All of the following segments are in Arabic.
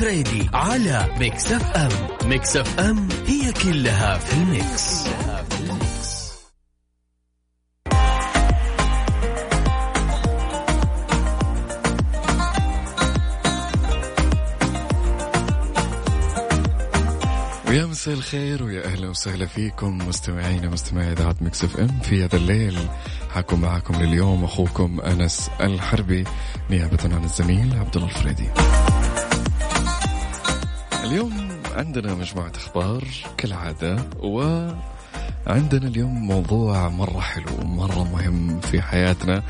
الفريدي على Mix FM Mix FM هي كلها في ال mix. ويا مساء الخير ويا أهلا وسهلا فيكم مستمعينا مستمعي إذاعة Mix FM في هذا الليل حكون معكم لليوم أخوكم أنس الحربي نيابة عن الزميل عبد الله الفريدي. اليوم عندنا مجموعة أخبار كالعادة و عندنا اليوم موضوع مرة حلو مرة مهم في حياتنا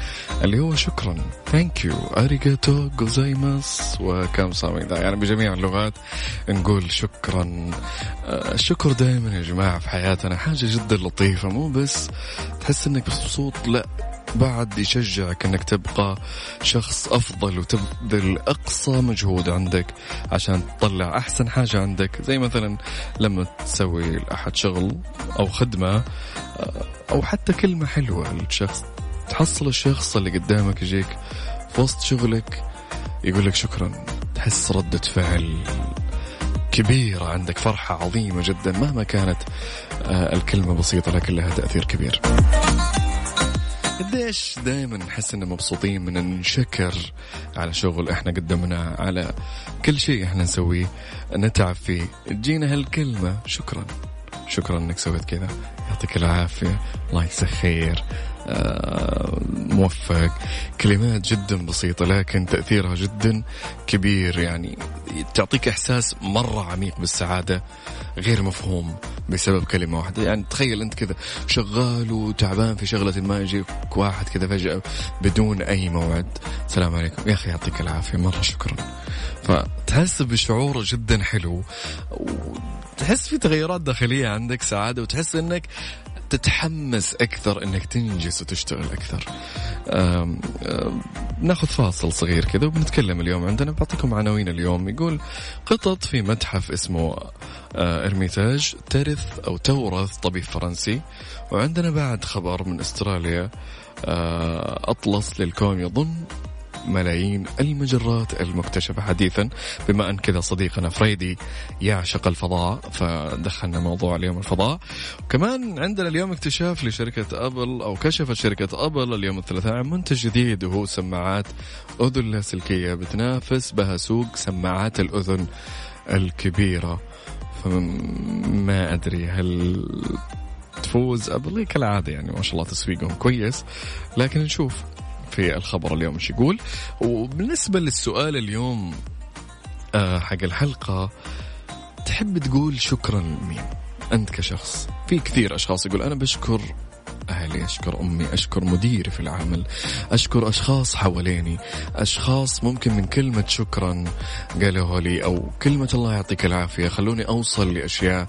اللي هو شكرا. thank you ありがとうございます و 감사합니다 يعني بجميع اللغات نقول شكرا. الشكر دائما يا جماعة في حياتنا. حاجة جدا لطيفة مو بس تحس إنك مبسوط لا. بعد يشجعك إنك تبقى شخص أفضل وتبذل أقصى مجهود عندك عشان تطلع أحسن حاجة عندك. زي مثلا لما تسوي لأحد شغل أو خدمة أو حتى كلمة حلوة للشخص تحصل الشخص اللي قدامك يجيك في وسط شغلك يقول لك شكرا. تحس ردة فعل كبيرة عندك فرحة عظيمة جدا مهما كانت الكلمة بسيطة لكن لها تأثير كبير. قديش دائما نحس إننا مبسوطين من نشكر على شغل إحنا قدمناه على كل شيء إحنا نسويه نتعب فيه. تجينا هالكلمة شكرا. شكرا إنك سويت كذا. يعطيك العافية. الله يسخير موفق. كلمات جدا بسيطة لكن تأثيرها جدا كبير. يعني تعطيك إحساس مرة عميق بالسعادة غير مفهوم بسبب كلمة واحدة. يعني تخيل أنت كذا شغال وتعبان في شغلة ما يجيك واحد كذا فجأة بدون أي موعد. السلام عليكم. يا أخي يعطيك العافية. مرة شكرا. فتحس بشعور جدا حلو وتحس في تغيرات داخلية عندك سعادة وتحس أنك تتحمس أكثر أنك تنجز وتشتغل أكثر. أم أم ناخذ فاصل صغير كذا وبنتكلم اليوم عندنا. بعطيكم عناوين اليوم. يقول قطط في متحف اسمه ارميتاج ترث أو تورث طبيب فرنسي. وعندنا بعد خبر من استراليا أطلس للكون يضم ملايين المجرات المكتشفة. حديثا بما أن كذا صديقنا فريدي يعشق الفضاء فدخلنا موضوع اليوم الفضاء. وكمان عندنا اليوم اكتشاف لشركة أبل أو كشفت شركة أبل اليوم الثلاثاء عن منتج جديد وهو سماعات أذن لاسلكية بتنافس بها سوق سماعات الأذن الكبيرة. فما أدري هل تفوز أبل؟ كالعادة يعني ما شاء الله تسويقهم كويس. لكن نشوف. في الخبر اليوم إيش يقول؟ وبالنسبة للسؤال اليوم آه حق الحلقة تحب تقول شكرا لمين؟ أنت كشخص. في كثير أشخاص يقول أنا بشكر أهلي أشكر أمي أشكر مديري في العمل أشكر أشخاص حواليني أشخاص ممكن من كلمة شكرا قالوا لي أو كلمة الله يعطيك العافية خلوني أوصل لأشياء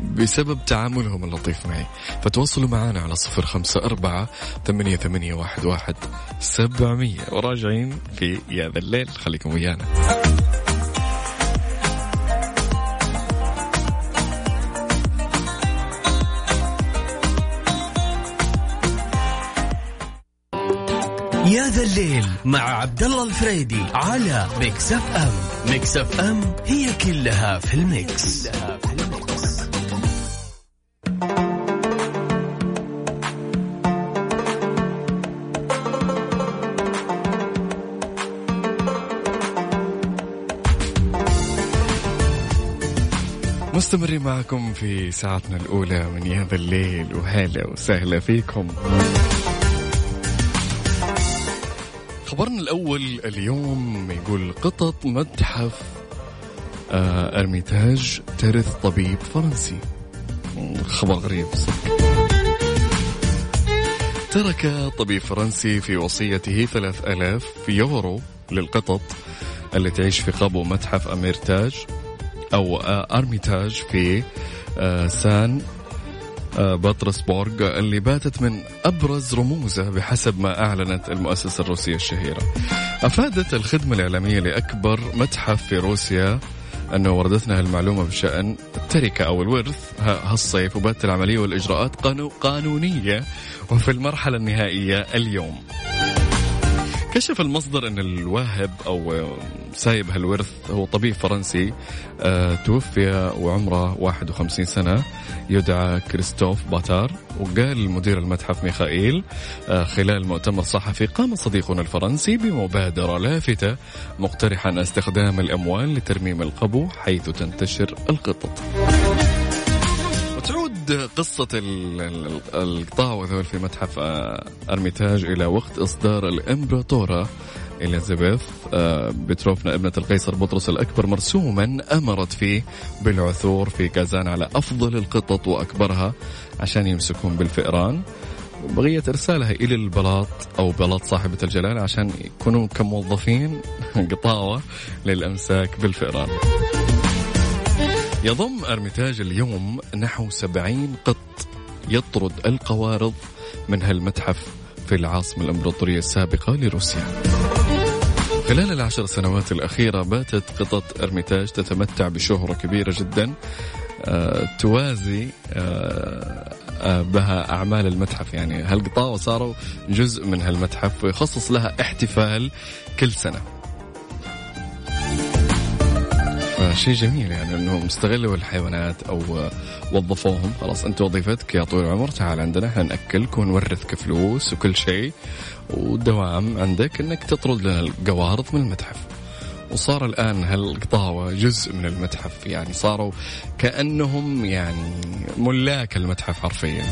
بسبب تعاملهم اللطيف معي. فتواصلوا معنا على صفر خمسة أربعة ثمانية, ثمانية واحد, واحد سبعمية. وراجعين في يا ذا الليل خليكم ويانا. يا ذا الليل مع عبد الله الفريدي على Mix FM Mix FM هي كلها في ال mix, كلها في ال mix. مستمرين معكم في ساعتنا الأولى من يا ذا الليل وهلا وسهلا فيكم خبرنا الأول اليوم يقول قطط متحف أرميتاج ترث طبيب فرنسي. خبر غريب. صدق ترك طبيب فرنسي في وصيته ثلاث ألاف يورو للقطط اللي تعيش في قبو متحف أميرتاج أو أرميتاج في سان بطرسبورغ اللي باتت من أبرز رموزة بحسب ما أعلنت المؤسسة الروسية الشهيرة. أفادت الخدمة الإعلامية لأكبر متحف في روسيا أنه وردتنا المعلومة بشأن التركة أو الورث. هالصيف وباتت العملية والإجراءات قانونية وفي المرحلة النهائية اليوم. كشف المصدر أن الواهب أو سايب هالورث هو طبيب فرنسي آه، توفي وعمره 51 سنة يدعى كريستوف باتار وقال مدير المتحف ميخائيل آه، خلال مؤتمر صحفي قام صديقنا الفرنسي بمبادرة لافتة مقترحا استخدام الأموال لترميم القبو حيث تنتشر القطط. قصة القطاوة في متحف آه، أرميتاج إلى وقت إصدار الإمبراطورة إليزابيث آه، بتروفنا ابنة القيصر بطرس الأكبر مرسوما أمرت فيه بالعثور في كازان على أفضل القطط وأكبرها عشان يمسكون بالفئران. بغية إرسالها إلى البلاط أو بلاط صاحبة الجلالة عشان يكونوا كموظفين قطاوة للأمساك بالفئران. يضم أرميتاج اليوم نحو سبعين قط يطرد القوارض من هالمتحف في العاصمة الإمبراطورية السابقة لروسيا. خلال العشر سنوات الأخيرة باتت قطط أرميتاج تتمتع بشهرة كبيرة جدا أه توازي أه آه، بها أعمال المتحف. يعني هالقطاوة صاروا جزء من هالمتحف ويخصص لها احتفال كل سنة. فشيء جميل يعني إنهم استغلوا الحيوانات أو وظفوهم. خلاص أنت وظيفتك يا طويل العمر. تعال عندنا إحنا ناكلك ونورثك فلوس وكل شيء والدوام عندك إنك تطرد لنا القوارض من المتحف. وصار الآن هالقطاوة جزء من المتحف. يعني صاروا كأنهم يعني ملاك المتحف حرفيا.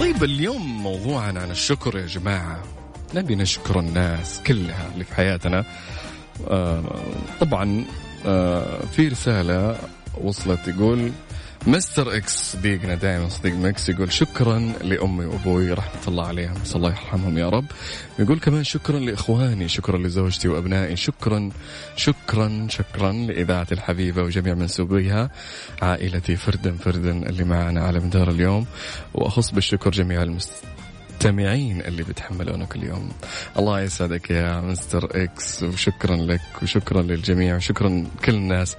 طيب اليوم موضوعنا عن الشكر يا جماعة. نبي نشكر الناس كلها اللي في حياتنا. طبعا آه في رسالة وصلت يقول Mister X صديقنا دائما صديق Mix يقول شكرا لأمي وأبوي رحمة الله عليهم بس الله يرحمهم يا رب. يقول كمان شكرا لإخواني شكرا لزوجتي وأبنائي شكرا شكرا شكرا لإذاعة الحبيبة وجميع منسوبيها عائلتي فردا فردا اللي معنا على مدار اليوم وأخص بالشكر جميع المست المستمعين اللي بيتحملونا كل يوم الله يسعدك يا Mister X وشكرا لك وشكرا للجميع وشكرا كل الناس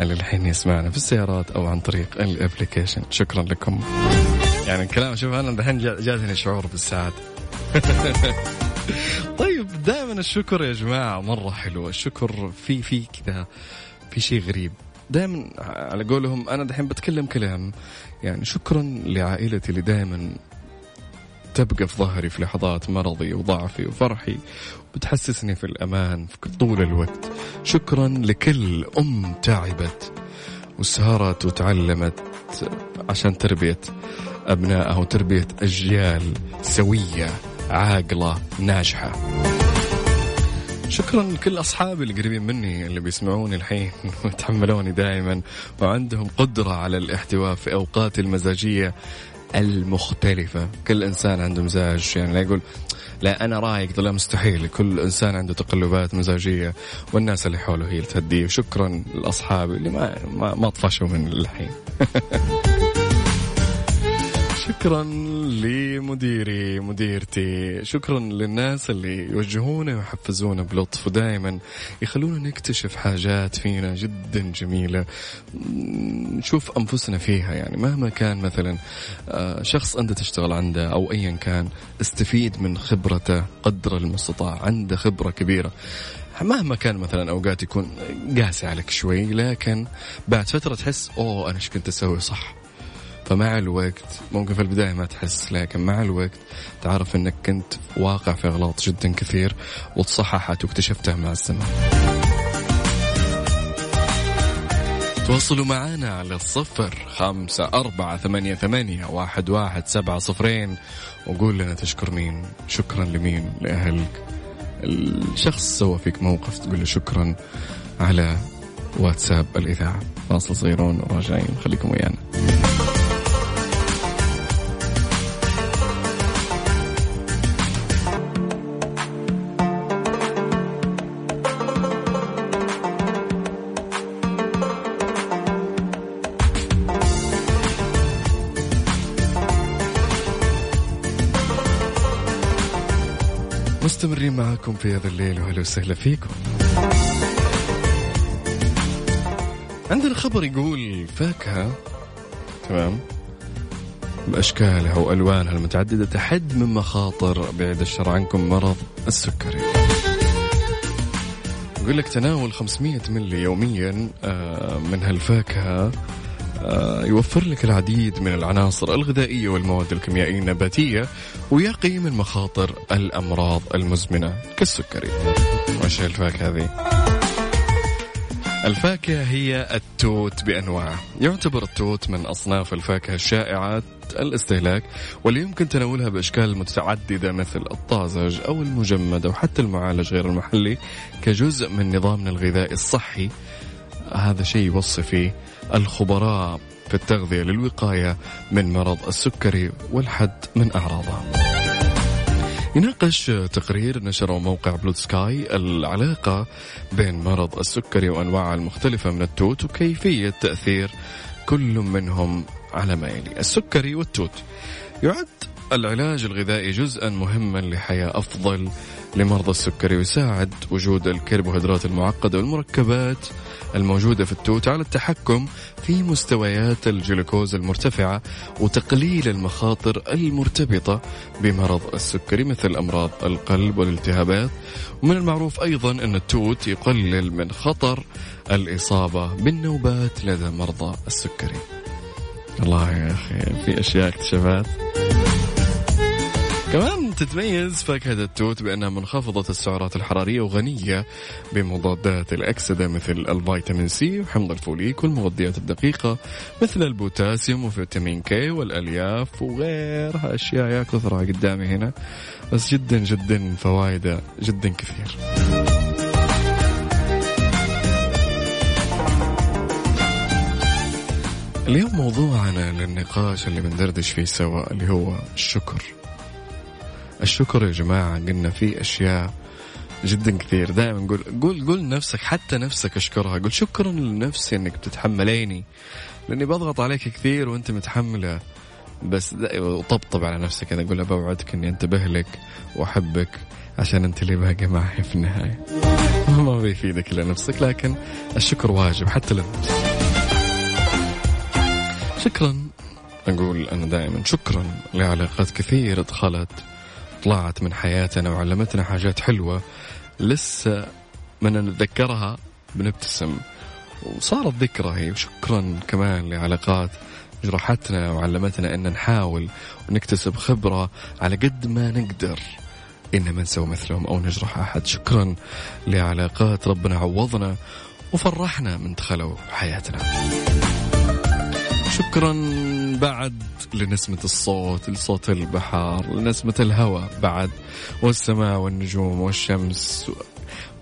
اللي الحين يسمعنا في السيارات أو عن طريق ال application. شكرا لكم. يعني الكلام شوف أنا الحين جاتني شعور بالسعادة. طيب دائما الشكر يا جماعة مرة حلو الشكر في في كذا في شيء غريب. دائما على قولهم أنا دحين بتكلم كلام يعني شكرا لعائلتي اللي دائما تبقى في ظهري في لحظات مرضي وضعفي وفرحي وبتحسسني في الأمان في طول الوقت. شكرا لكل أم تعبت وسهرت وتعلمت عشان تربية أبنائها وتربية أجيال سوية عاقلة ناجحة. شكرا لكل اصحابي القريبين مني اللي بيسمعوني الحين ويتحملوني دائما وعندهم قدرة على الاحتواء في أوقاتي المزاجية المختلفة. كل إنسان عنده مزاج يعني لا يقول لا أنا رايق لا مستحيل. كل إنسان عنده تقلبات مزاجية والناس اللي حوله هي اللي تهديه. شكرا لأصحابي اللي ما ما, ما طفشوا من الحين. شكرا لمديري مديرتي. شكرا للناس اللي يوجهونا ويحفزونا بلطف ودائما يخلونا نكتشف حاجات فينا جدا جميلة. نشوف أنفسنا فيها يعني. مهما كان مثلا آه، شخص أنت تشتغل عنده أو أيا كان استفيد من خبرته قدر المستطاع عنده خبرة كبيرة. مهما كان مثلا أوقات يكون قاسي عليك شوي لكن بعد فترة تحس أوه أنا إيش كنت أسوي صح؟ فمع الوقت ممكن في البداية ما تحس لكن مع الوقت تعرف إنك كنت واقع في إغلاط جدا كثير وتصححت واكتشفتها مع الزمن. تواصلوا معنا على الصفر خمسة أربعة ثمانية, ثمانية واحد, واحد سبعة صفرين وقول لنا تشكر مين. شكرا لمين؟ لأهلك الشخص سوى فيك موقف تقول له شكرا على واتساب الإذاعة. فاصل صغيرون وراجعين. خليكم ويانا. معاكم في هذا الليل وهلا وسهلا فيكم. عندنا خبر يقول فاكهة تمام بأشكالها وألوانها المتعددة تحد من مخاطر بعيد الشر عنكم مرض السكري. يقول لك تناول 500 ملي يوميا آه، من هالفاكهة يوفر لك العديد من العناصر الغذائية والمواد الكيميائية النباتية ويقي من مخاطر الأمراض المزمنة كالسكري. وش الفاكهة هذه؟ الفاكهة هي التوت بأنواعه يعتبر التوت من أصناف الفاكهة الشائعة الاستهلاك واللي يمكن تناولها بأشكال متعددة مثل الطازج أو المجمد أو حتى المعالج غير المحلي كجزء من نظامنا الغذائي الصحي. هذا شيء يوصي فيه الخبراء في التغذية للوقاية من مرض السكري والحد من أعراضه. يناقش تقرير نشره موقع بلو سكاي العلاقة بين مرض السكري وأنواعه المختلفة من التوت وكيفية تأثير كل منهم على ما يلي السكري والتوت. يعد العلاج الغذائي جزءا مهما لحياة أفضل لمرضى السكري ويساعد وجود الكربوهيدرات المعقدة والمركبات الموجودة في التوت على التحكم في مستويات الجلوكوز المرتفعة وتقليل المخاطر المرتبطة بمرض السكري مثل أمراض القلب والالتهابات. ومن المعروف أيضا أن التوت يقلل من خطر الإصابة بالنوبات لدى مرضى السكري. الله يا أخي في أشياء اكتشافات كمان تتميز فاكهة التوت بأنها منخفضة السعرات الحرارية وغنية بمضادات الأكسدة مثل الفيتامين C وحمض الفوليك والمغذيات الدقيقة مثل البوتاسيوم وفيتامين K والألياف وغيرها. أشياء يا كثرها قدامي هنا بس جدا جدا فوائدها جدا كثير. اليوم موضوعنا للنقاش اللي بندردش فيه سوا اللي هو الشكر. الشكر يا جماعة قلنا في أشياء جدا كثير. دائما نقول قول قول نفسك حتى نفسك أشكرها. قول شكرا لنفسي إنك بتتحمليني لأني بضغط عليك كثير وأنت متحملة. بس وطبطب على نفسك كذا قول بوعدك إني أنتبه لك وأحبك عشان أنت اللي باقي معي في النهاية. ما بيفيدك إلا نفسك لكن الشكر واجب حتى لنفسك شكرا. أقول أنا دائما شكرا لعلاقات كثير دخلت طلعت من حياتنا وعلمتنا حاجات حلوة لسه من نتذكرها بنبتسم. وصارت ذكرى هي وشكرا كمان لعلاقات جرحتنا وعلمتنا إن نحاول ونكتسب خبرة على قد ما نقدر إن ما نسوي مثلهم أو نجرح أحد. شكرا لعلاقات ربنا عوضنا وفرحنا من دخلوا حياتنا. شكرا بعد لنسمة الصوت لصوت البحر لنسمة الهواء بعد والسماء والنجوم والشمس.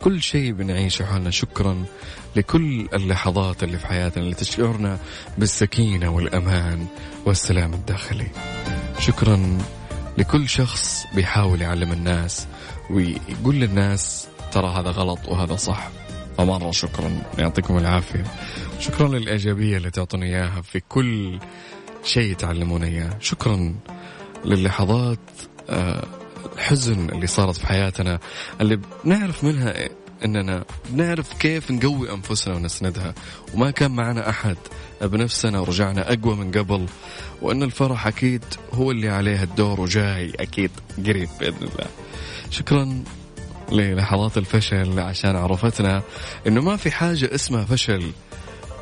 كل شيء بنعيشه حالنا شكرا لكل اللحظات اللي في حياتنا اللي تشعرنا بالسكينة والأمان والسلام الداخلي. شكرا لكل شخص بيحاول يعلم الناس ويقول للناس ترى هذا غلط وهذا صح. فمرة شكرا. يعطيكم العافية. شكرا للإيجابية اللي تعطوني إياها في كل شيء تعلمون إياه. شكرا للحظات آه، الحزن اللي صارت في حياتنا اللي بنعرف منها إننا بنعرف كيف نقوي أنفسنا ونسندها. وما كان معنا أحد بنفسنا ورجعنا أقوى من قبل. وإن الفرح أكيد هو اللي عليه الدور وجاي أكيد قريب بإذن الله. شكرا للحظات الفشل عشان عرفتنا إنه ما في حاجة اسمها فشل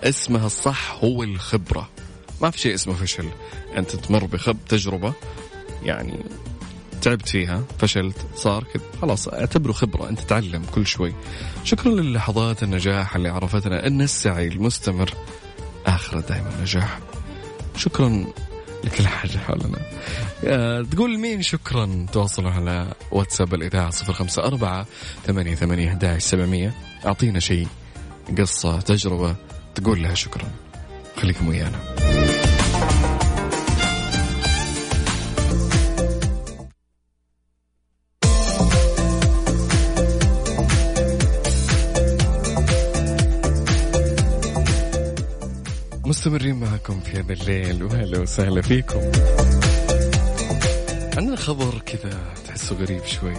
اسمها الصح هو الخبرة. ما في شيء اسمه فشل. أنت تمر بخب تجربة يعني تعبت فيها فشلت صار كذا خلاص أعتبره خبرة أنت تتعلم كل شوي. شكرا للحظات النجاح اللي عرفتنا أن السعي المستمر آخره دائما نجاح. شكرا لكل حاجة حولنا. تقول مين شكرا؟ تواصلوا على واتساب الإذاعة صفر خمسة أربعة ثمانية ثمانية سبعمية. أعطينا شيء قصة تجربة تقول لها شكرا. خليكم ويانا. مستمرين معكم في هذا الليل. وهلا وسهلا فيكم. عندنا خبر كذا تحسه غريب شوي.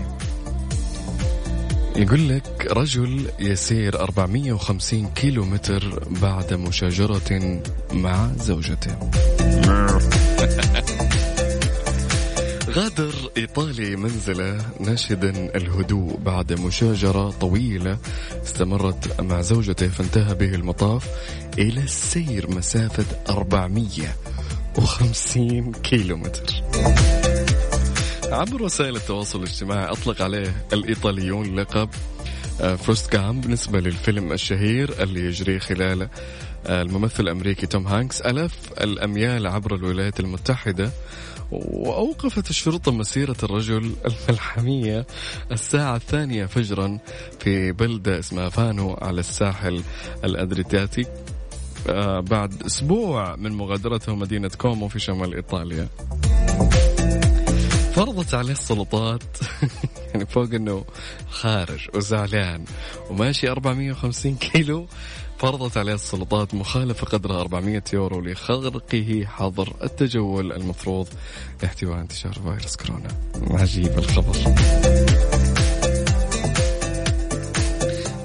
يقول لك رجل يسير 450 كيلو متر بعد مشاجرة مع زوجته. غادر إيطالي منزله ناشدا الهدوء بعد مشاجرة طويلة استمرت مع زوجته فانتهى به المطاف إلى السير مسافة 450 كيلومتر. عبر وسائل التواصل الاجتماعي أطلق عليه الإيطاليون لقب آه، Forrest Gump بالنسبة للفيلم الشهير اللي يجري خلاله آه، الممثل الأمريكي توم هانكس. ألف الأميال عبر الولايات المتحدة وأوقفت الشرطة مسيرة الرجل الملحمية الساعة الثانية فجرا في بلدة اسمها فانو على الساحل الأدرياتيكي آه، بعد أسبوع من مغادرته مدينة كومو في شمال إيطاليا. فرضت عليه السلطات يعني فوق إنه خارج وزعلان وماشي 450 كيلو فرضت عليه السلطات مخالفة قدرها 400 يورو لخرقه حظر التجول المفروض لاحتواء انتشار فيروس كورونا. عجيب الخبر.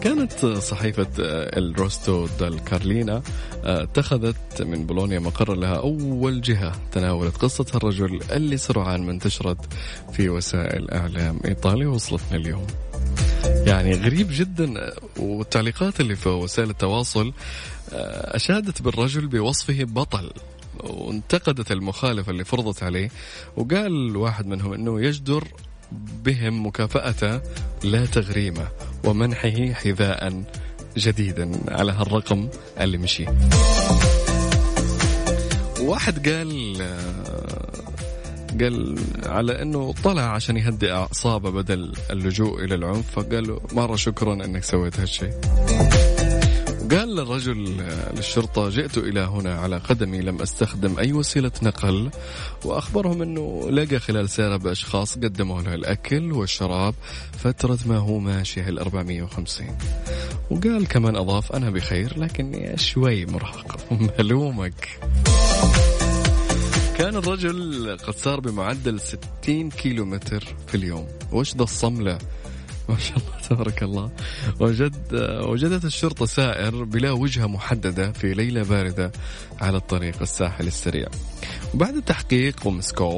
كانت صحيفة الروستو دال كارلينا آه، اتخذت من بولونيا مقر لها أول جهة تناولت قصة الرجل اللي سرعان ما انتشرت في وسائل إعلام إيطاليا وصلتنا اليوم. يعني غريب جدا والتعليقات اللي في وسائل التواصل آه، أشادت بالرجل بوصفه بطل وانتقدت المخالفة اللي فرضت عليه وقال واحد منهم أنه يجدر بهم مكافأته لا تغريمة ومنحه حذاء جديدا على هالرقم اللي مشي. واحد قال قال على أنه طلع عشان يهدئ أعصابه بدل اللجوء إلى العنف فقال له مرة شكرا إنك سويت هالشيء قال الرجل للشرطة جئت إلى هنا على قدمي لم أستخدم أي وسيلة نقل وأخبرهم أنه لقى خلال سيارة بأشخاص قدموا له الأكل والشراب فترة ما هو ماشي ال 450 وقال كمان أضاف أنا بخير لكني شوي مرهق. ملومك. كان الرجل قد سار بمعدل 60 كيلو متر في اليوم. وش ذا الصملة؟ ما شاء الله تبارك الله. وجد وجدت الشرطة سائر بلا وجهة محددة في ليلة باردة على الطريق الساحل السريع. وبعد التحقيق ومسكوه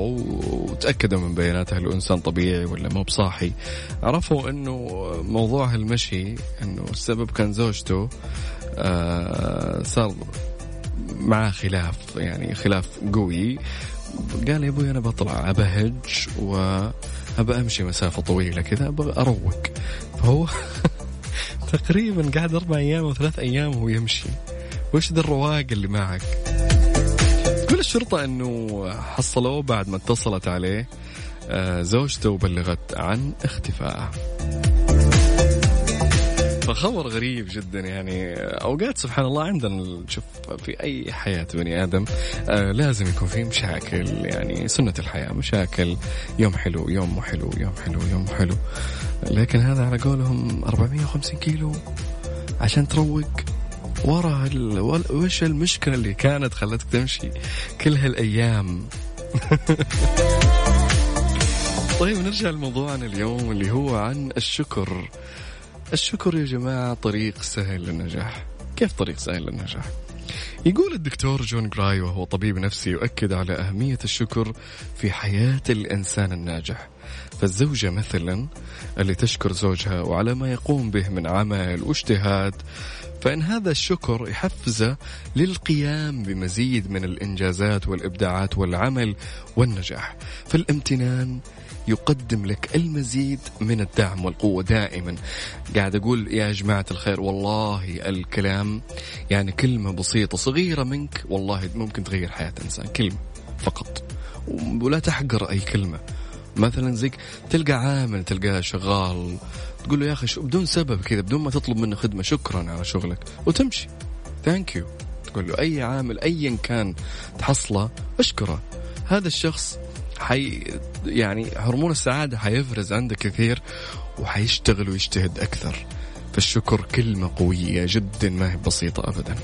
وتأكدوا من بياناته هل إنسان طبيعي ولا مو بصاحي عرفوا أنه موضوع المشي أنه السبب كان زوجته آه صار معاه خلاف يعني خلاف قوي. قال يا أبوي أنا بطلع ابهج وابى أمشي مسافة طويلة كذا أبغى أروق. فهو تقريبا قاعد أربع أيام أو ثلاث أيام وهو يمشي. وش ذا الرواق اللي معك؟ تقول الشرطة إنه حصلوه بعد ما اتصلت عليه آه، زوجته وبلغت عن اختفائه. فخبر غريب جدا يعني أوقات سبحان الله عندنا شوف في أي حياة بني آدم آه لازم يكون في مشاكل يعني سنة الحياة مشاكل يوم حلو يوم مو حلو يوم حلو يوم حلو. لكن هذا على قولهم 450 كيلو عشان تروق ورا وش المشكلة اللي كانت خلتك تمشي كل هالأيام؟ طيب نرجع لموضوعنا اليوم اللي هو عن الشكر. الشكر يا جماعة طريق سهل للنجاح. كيف طريق سهل للنجاح؟ يقول الدكتور جون جراي وهو طبيب نفسي يؤكد على أهمية الشكر في حياة الإنسان الناجح. فالزوجة مثلا اللي تشكر زوجها وعلى ما يقوم به من عمل واجتهاد فإن هذا الشكر يحفزه للقيام بمزيد من الإنجازات والإبداعات والعمل والنجاح. فالامتنان يقدم لك المزيد من الدعم والقوة دائما. قاعد أقول يا جماعة الخير والله الكلام يعني كلمة بسيطة صغيرة منك والله ممكن تغير حياة إنسان. كلمة فقط. ولا تحقر أي كلمة. مثلا زيك تلقى عامل تلقاه شغال تقول له يا أخي بدون سبب كذا بدون ما تطلب منه خدمة شكرا على شغلك. وتمشي. ثانك يو تقول له أي عامل ايا كان تحصله أشكره. هذا الشخص حي يعني هرمون السعادة حيفرز عندك كثير وحيشتغل ويجتهد أكثر. فالشكر كلمة قوية جدا ما هي بسيطة أبدا.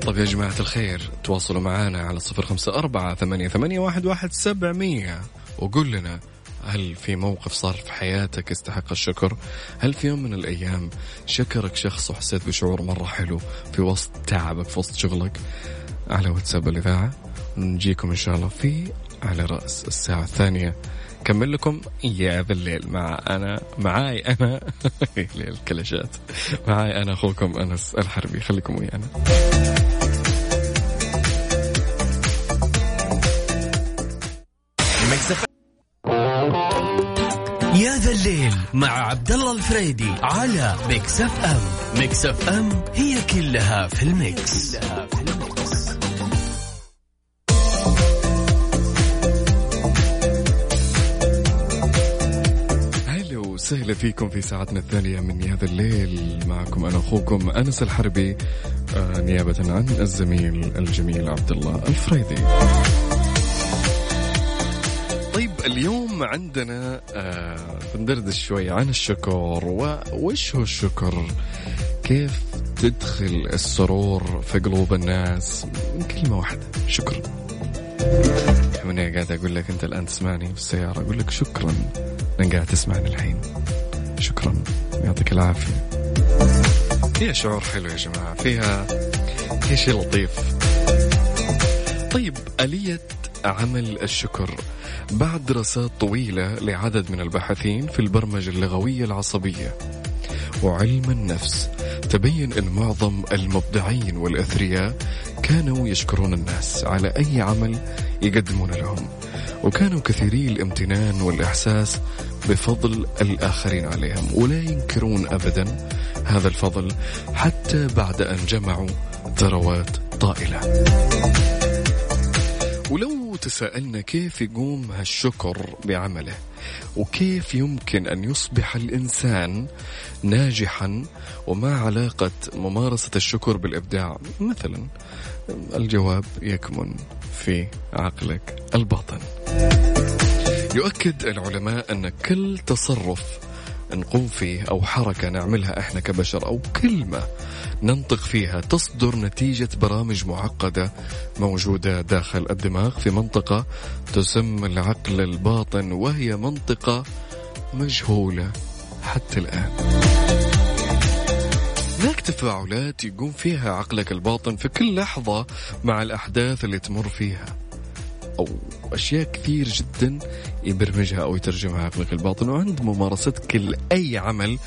طيب يا جماعة الخير تواصلوا معنا على صفر خمسة أربعة ثمانية, ثمانية واحد, واحد سبعمية وقول لنا هل في موقف صار في حياتك يستحق الشكر؟ هل في يوم من الأيام شكرك شخص وحسيت بشعور مرة حلو في وسط تعبك في وسط شغلك؟ على واتساب الإذاعة. نجيكم إن شاء الله في على رأس الساعة الثانية. كمل لكم يا ذا الليل مع أنا معاي أنا. الكلاشات معاي أنا أخوكم أنس الحربي. خليكم ويانا. يا ذا الليل مع عبد الله الفريدي على Mix FM. Mix FM هي كلها في ال mix, كلها في ال mix. وسهلا فيكم في ساعتنا الثانية من هذا الليل. معكم أنا أخوكم أنس الحربي آه نيابة عن الزميل الجميل عبد الله الفريدي. طيب اليوم عندنا آه بندردش شوي عن الشكر. وش هو الشكر؟ كيف تدخل السرور في قلوب الناس؟ من كلمة واحدة من قاعد أقول لك أنت الآن تسمعني في السيارة أقول لك شكرا أنك قاعد تسمعني الحين. شكرا. يعطيك العافية. فيها شعور حلو يا جماعة. فيها فيها شيء لطيف. طيب آلية عمل الشكر. بعد دراسات طويلة لعدد من الباحثين في البرمجة اللغوية العصبية وعلم النفس تبين أن معظم المبدعين والأثرياء كانوا يشكرون الناس على أي عمل يقدمون لهم وكانوا كثيري الامتنان والإحساس بفضل الآخرين عليهم ولا ينكرون أبدا هذا الفضل حتى بعد أن جمعوا ثروات طائلة. ولو تساءلنا كيف يقوم هالشكر بعمله وكيف يمكن أن يصبح الإنسان ناجحا وما علاقة ممارسة الشكر بالإبداع؟ مثلا الجواب يكمن في عقلك الباطن. يؤكد العلماء أن كل تصرف نقوم فيه أو حركة نعملها إحنا كبشر أو كلمة ننطق فيها تصدر نتيجة برامج معقدة موجودة داخل الدماغ في منطقة تسمى العقل الباطن وهي منطقة مجهولة حتى الآن. هناك تفاعلات يقوم فيها عقلك الباطن في كل لحظة مع الأحداث اللي تمر فيها. أو أشياء كثير جدا يبرمجها أو يترجمها عقلك الباطن. وعند ممارستك لأي عمل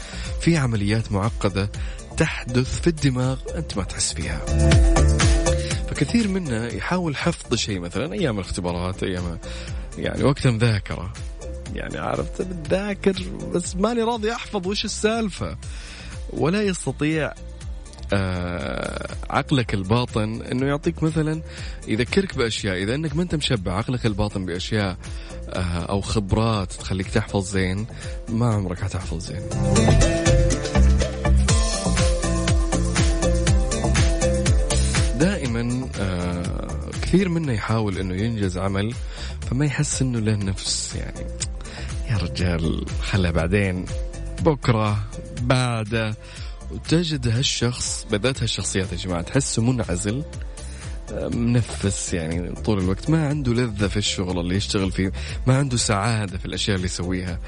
في عمليات معقدة تحدث في الدماغ أنت ما تحس فيها. فكثير منا يحاول حفظ شيء مثلا أيام الاختبارات أيام يعني وقت مذاكرة. يعني عرفت؟ بتذاكر بس ماني راضي أحفظ وش السالفة. ولا يستطيع عقلك الباطن إنه يعطيك مثلا يذكرك بأشياء إذا إنك ما أنت مشبع عقلك الباطن بأشياء آه أو خبرات تخليك تحفظ زين ما عمرك حتحفظ زين. دائما آه كثير منا يحاول إنه ينجز عمل فما يحس إنه له نفس يعني يا رجال خلها بعدين بكرة بعده. وتجد هالشخص بالذات هالشخصيات يا جماعة تحسه منعزل منفس يعني طول الوقت ما عنده لذة في الشغل اللي يشتغل فيه ما عنده سعادة في الأشياء اللي يسويها.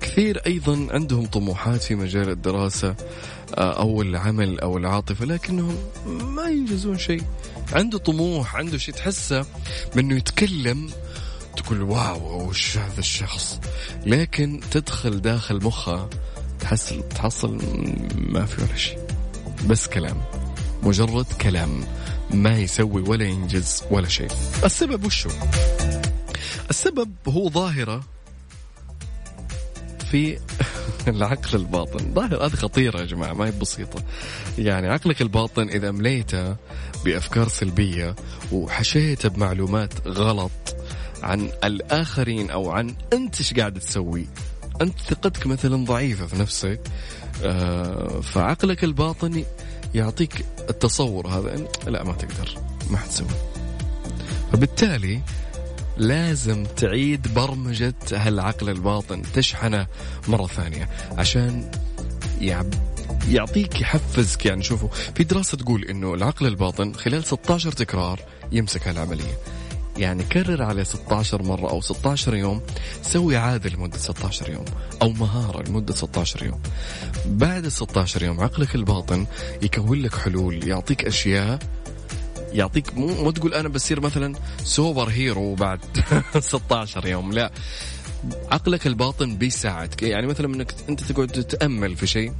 كثير أيضا عندهم طموحات في مجال الدراسة آه، أو العمل أو العاطفة لكنهم ما ينجزون شيء. عنده طموح عنده شيء تحسه منه يتكلم تقول واو وش هذا الشخص؟ لكن تدخل داخل مخه تحصل تحصل ما في ولا شيء. بس كلام. مجرد كلام. ما يسوي ولا ينجز ولا شيء. السبب وشو؟ السبب هو ظاهرة في العقل الباطن. ظاهرة هذه خطيرة يا جماعة ما هي بسيطة. يعني عقلك الباطن إذا مليته بأفكار سلبية وحشيته بمعلومات غلط عن الآخرين أو عن أنت إيش قاعد تسوي أنت ثقتك مثلا ضعيفة في نفسك آه، فعقلك الباطني يعطيك التصور هذا لا ما تقدر ما حتسوي. فبالتالي لازم تعيد برمجة هالعقل الباطن تشحنه مرة ثانية عشان يعطيك يحفزك. يعني شوفوا في دراسة تقول إنه العقل الباطن خلال 16 تكرار يمسك هالعملية. يعني كرر عليه 16 مرة أو 16 يوم سوي عادة لمدة 16 يوم أو مهارة لمدة 16 يوم. بعد 16 يوم عقلك الباطن يكون لك حلول يعطيك أشياء يعطيك مو, مو تقول أنا بصير مثلا super hero بعد 16 يوم لا. عقلك الباطن بيساعدك. يعني مثلا إنك أنت تقعد تتامل في شيء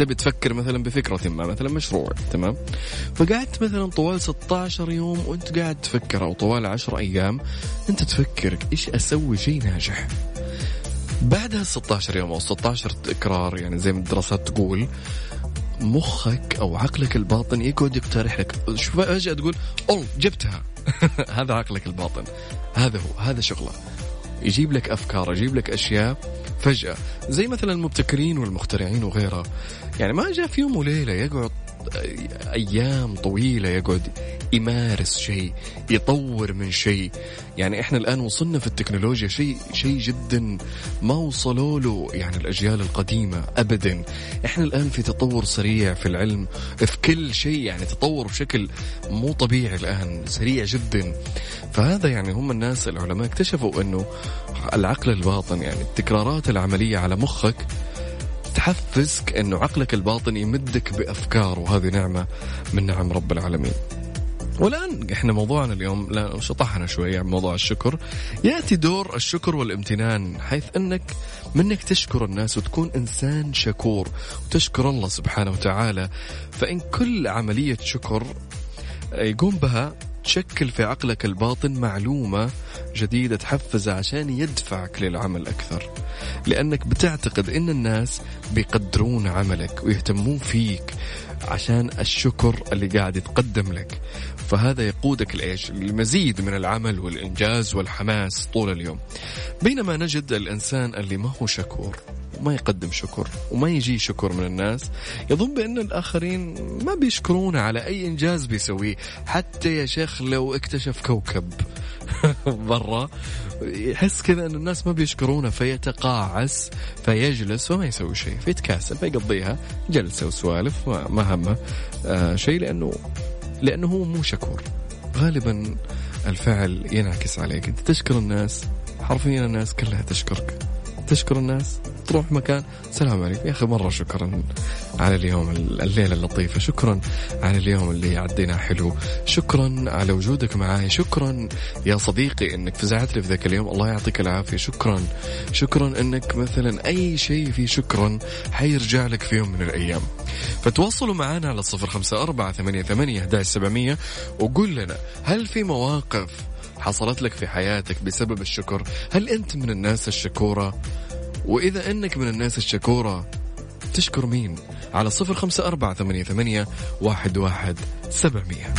تبي تفكر مثلا بفكرة ما مثلا مشروع تمام؟ فقعدت مثلا طوال 16 يوم وأنت قاعد تفكر أو طوال 10 أيام أنت تفكر إيش أسوي شيء ناجح. بعدها 16 يوم أو 16 تكرار يعني زي ما الدراسات تقول مخك أو عقلك الباطن يقعد يقترح لك. فجأة تقول أوه جبتها. هذا عقلك الباطن. هذا هو هذا شغله. يجيب لك أفكار يجيب لك أشياء فجأة. زي مثلا المبتكرين والمخترعين وغيرها. يعني ما جاء في يوم وليلة يقعد أيام طويلة يقعد يمارس شيء يطور من شيء. يعني إحنا الآن وصلنا في التكنولوجيا شيء شيء جدا ما وصلوا له يعني الأجيال القديمة ابدا. إحنا الآن في تطور سريع في العلم في كل شيء يعني تطور بشكل مو طبيعي الآن سريع جدا. فهذا يعني هم الناس العلماء اكتشفوا إنه العقل الباطن يعني التكرارات العملية على مخك تحفزك إنه عقلك الباطن يمدك بأفكار وهذه نعمة من نعم رب العالمين. والآن إحنا موضوعنا اليوم لا شطحنا شوي عن موضوع الشكر يأتي دور الشكر والامتنان حيث إنك منك تشكر الناس وتكون إنسان شكور وتشكر الله سبحانه وتعالى فإن كل عملية شكر يقوم بها تشكل في عقلك الباطن معلومة جديدة تحفزه عشان يدفعك للعمل أكثر. لأنك بتعتقد أن الناس بيقدرون عملك ويهتمون فيك عشان الشكر اللي قاعد يتقدم لك. فهذا يقودك لإيش؟ المزيد من العمل والإنجاز والحماس طول اليوم. بينما نجد الإنسان اللي ما هو شكور وما يقدم شكر وما يجي شكر من الناس يظن بأن الآخرين ما بيشكرونه على أي إنجاز بيسويه. حتى يا شيخ لو اكتشف كوكب برا يحس كذا أن الناس ما بيشكرونه فيتقاعس فيجلس وما يسوي شيء فيتكاسل فيقضيها جلسة وسوالف ما همه آه شيء لأنه لأنه هو مو شكور. غالبا الفعل ينعكس عليك. أنت تشكر الناس حرفيا الناس كلها تشكرك. تشكر الناس تروح مكان. سلام عليكم. يا أخي مرة شكرا على اليوم الليلة اللطيفة. شكرا على اليوم اللي عدينا حلو. شكرا على وجودك معي شكرا يا صديقي إنك فزعت لي في ذاك اليوم. الله يعطيك العافية. شكرا. شكرا إنك مثلا أي شيء فيه شكرا حيرجع لك في يوم من الأيام. فتواصلوا معنا على صفر خمسة أربعة ثمانية ثمانية وقول لنا هل في مواقف حصلت لك في حياتك بسبب الشكر؟ هل أنت من الناس الشكورة؟ وإذا أنك من الناس الشكورة تشكر مين؟ على صفر خمسة أربعة ثمانية, ثمانية واحد, واحد سبعمية.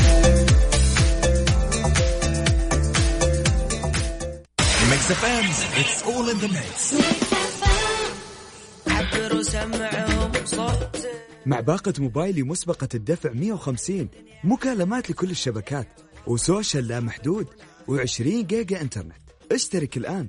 مع باقة موبايلي مسبقة الدفع 150 مكالمات لكل الشبكات وسوشيال لا محدود. و20 جيجا إنترنت. اشترك الآن.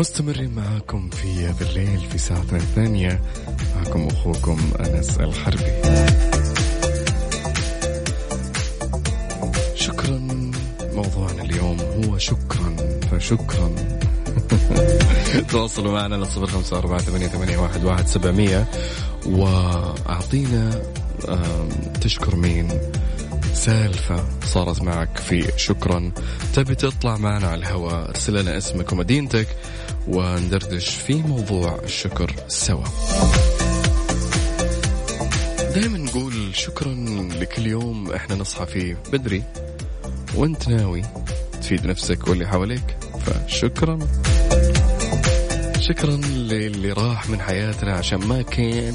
مستمرين معاكم في بالليل في ساعتنا الثانية معكم أخوكم أنس الحربي. شكرا. موضوعنا اليوم هو شكرا فشكرا. تواصلوا معنا على صفر خمسة أربعة ثمانية, ثمانية واحد, واحد سبعمية. وأعطينا تشكر مين؟ سالفة صارت معك في شكرا. تبي تطلع معنا على الهواء ارسل لنا اسمك ومدينتك. وندردش في موضوع الشكر سوا. دائما نقول شكرا لكل يوم إحنا نصحى فيه بدري وأنت ناوي تفيد نفسك واللي حواليك فشكرا. شكرا للي راح من حياتنا عشان ما كان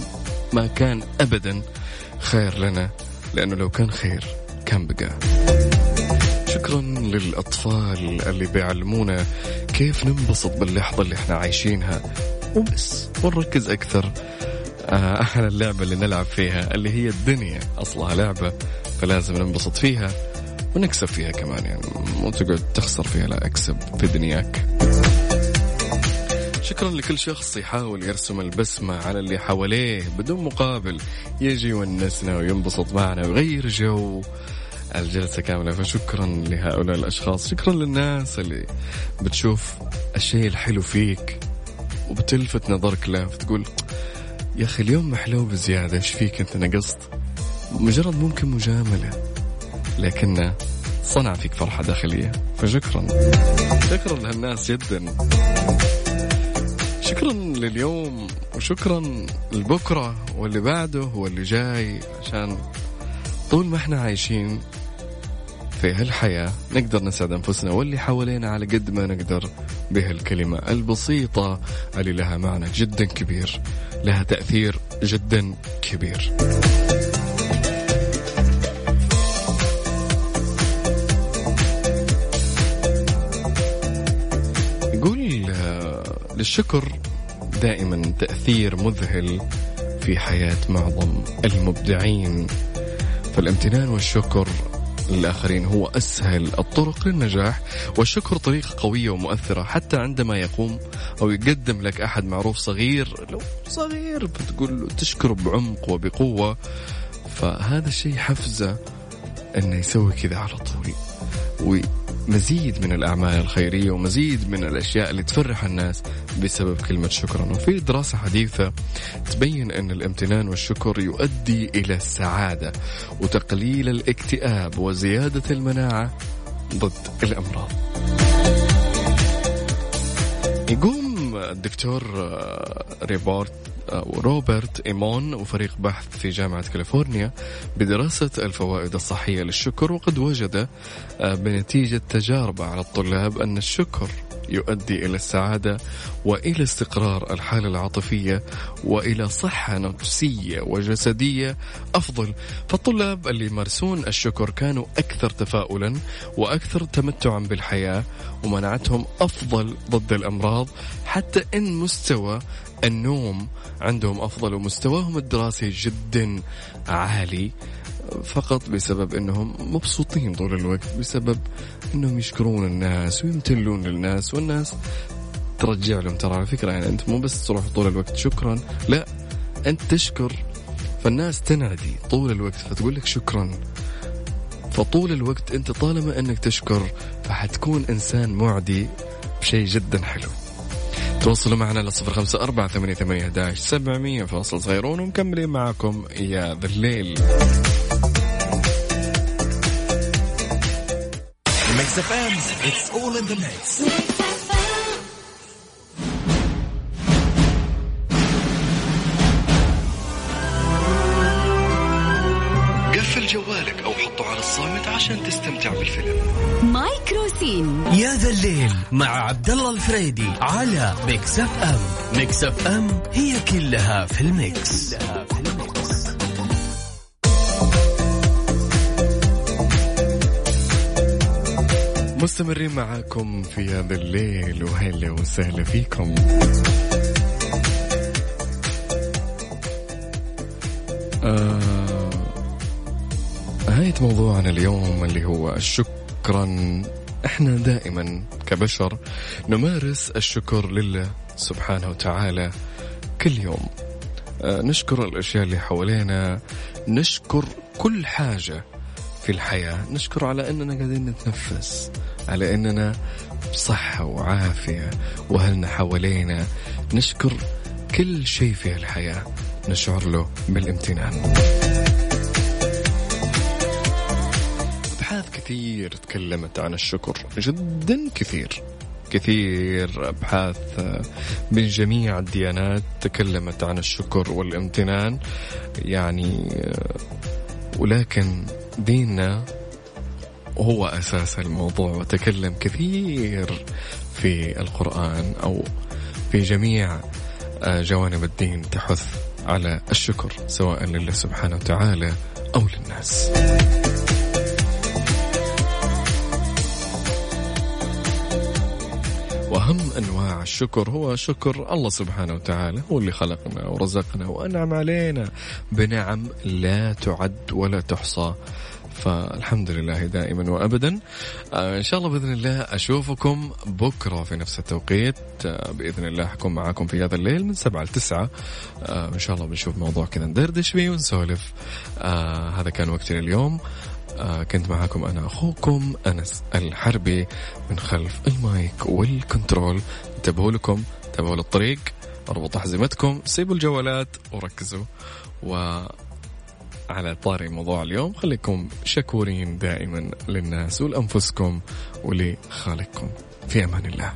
ما كان ابدا خير لنا لأنه لو كان خير كان بقى. شكرا للأطفال اللي بيعلمونا كيف ننبسط باللحظة اللي إحنا عايشينها؟ وبس ونركز أكثر آه، على اللعبة اللي نلعب فيها اللي هي الدنيا أصلها لعبة فلازم ننبسط فيها ونكسب فيها كمان يعني مو تقعد تخسر فيها لا أكسب في دنياك. شكرا لكل شخص يحاول يرسم البسمة على اللي حواليه بدون مقابل يجي يونسنا وينبسط معنا ويغير جو. الجلسة كاملة فشكرا لهؤلاء الأشخاص شكرا للناس اللي بتشوف الشيء الحلو فيك وبتلفت نظرك له فتقول يا أخي اليوم محلو بزيادة إيش فيك أنت نقصت؟ مجرد ممكن مجاملة لكنه صنع فيك فرحة داخلية فشكرا. شكرا لهالناس جدا. شكرا لليوم وشكرا لبكرة واللي بعده واللي جاي عشان طول ما إحنا عايشين في هالحياة نقدر نسعد أنفسنا واللي حوالينا على قد ما نقدر بهالكلمة البسيطة اللي لها معنى جدا كبير لها تأثير جدا كبير. يقول آه، للشكر دائما تأثير مذهل في حياة معظم المبدعين. فالامتنان والشكر للآخرين هو أسهل الطرق للنجاح والشكر طريقة قوية ومؤثرة حتى عندما يقوم أو يقدم لك أحد معروف صغير لو صغير بتقول له تشكره بعمق وبقوة فهذا الشيء حفزه أنه يسوي كذا على طول مزيد من الأعمال الخيرية ومزيد من الأشياء اللي تفرح الناس بسبب كلمة شكرا. وفي دراسة حديثة تبين أن الامتنان والشكر يؤدي إلى السعادة وتقليل الاكتئاب وزيادة المناعة ضد الأمراض. يقوم الدكتور روبرت روبرت إيمون وفريق بحث في جامعة كاليفورنيا بدراسة الفوائد الصحية للشكر وقد وجد آه، بنتيجة تجارب على الطلاب أن الشكر يؤدي إلى السعادة وإلى استقرار الحالة العاطفية وإلى صحة نفسية وجسدية أفضل. فالطلاب اللي يمارسون الشكر كانوا أكثر تفاؤلا وأكثر تمتعا بالحياة ومنعتهم أفضل ضد الأمراض حتى إن مستوى النوم عندهم أفضل ومستواهم الدراسي جدا عالي فقط بسبب إنهم مبسوطين طول الوقت بسبب إنهم يشكرون الناس ويمتلون للناس والناس ترجع لهم. ترى على فكرة يعني أنت مو بس تروح طول الوقت شكرا. لا أنت تشكر فالناس تنعدي طول الوقت فتقول لك شكرا. فطول الوقت أنت طالما إنك تشكر فحتكون إنسان معدي بشيء جدا حلو. تواصلوا معنا على صفر خمسة أربعة ثمانية ثمانية سبعمية فاصل صغيرون ومكملين معكم يا ذا الليل. قفل جوالك أو حطه على الصامت عشان تستمتع بالفيلم مايكرو سين يا ذا الليل مع عبد الله الفريدي على Mix FM. Mix FM هي كلها في ال mix, كلها في ال mix. مستمرين معاكم في هذا الليل وهلا وسهلا فيكم. آه نهاية موضوعنا اليوم اللي هو شكرا إحنا دائما كبشر نمارس الشكر لله سبحانه وتعالى كل يوم. آه نشكر الأشياء اللي حوالينا نشكر كل حاجة في الحياة نشكر على أننا قاعدين نتنفس على أننا بصحة وعافية وأهلنا حوالينا. نشكر كل شيء في الحياة نشعر له بالامتنان. كثير تكلمت عن الشكر جدا كثير. كثير أبحاث من جميع الديانات تكلمت عن الشكر والامتنان. يعني ولكن ديننا هو أساس الموضوع وتكلم كثير في القرآن أو في جميع آه، جوانب الدين تحث على الشكر سواء لله سبحانه وتعالى أو للناس. وأهم أنواع الشكر هو شكر الله سبحانه وتعالى هو اللي خلقنا ورزقنا وأنعم علينا. بنعم لا تعد ولا تحصى. فالحمد لله دائما وابدا. آه إن شاء الله بإذن الله أشوفكم بكرة في نفس التوقيت. آه بإذن الله حكون معاكم في هذا الليل من سبعة لتسعة. آه إن شاء الله بنشوف موضوع كذا ندردش فيه ونسولف. هذا كان وقتنا اليوم. كنت معاكم أنا أخوكم أنس الحربي من خلف المايك والكنترول. انتبهوا لكم انتبهوا للطريق اربطوا حزمتكم سيبوا الجوالات وركزوا. و على طاري موضوع اليوم خليكم شكورين دائما للناس ولأنفسكم ولخالقكم. في أمان الله.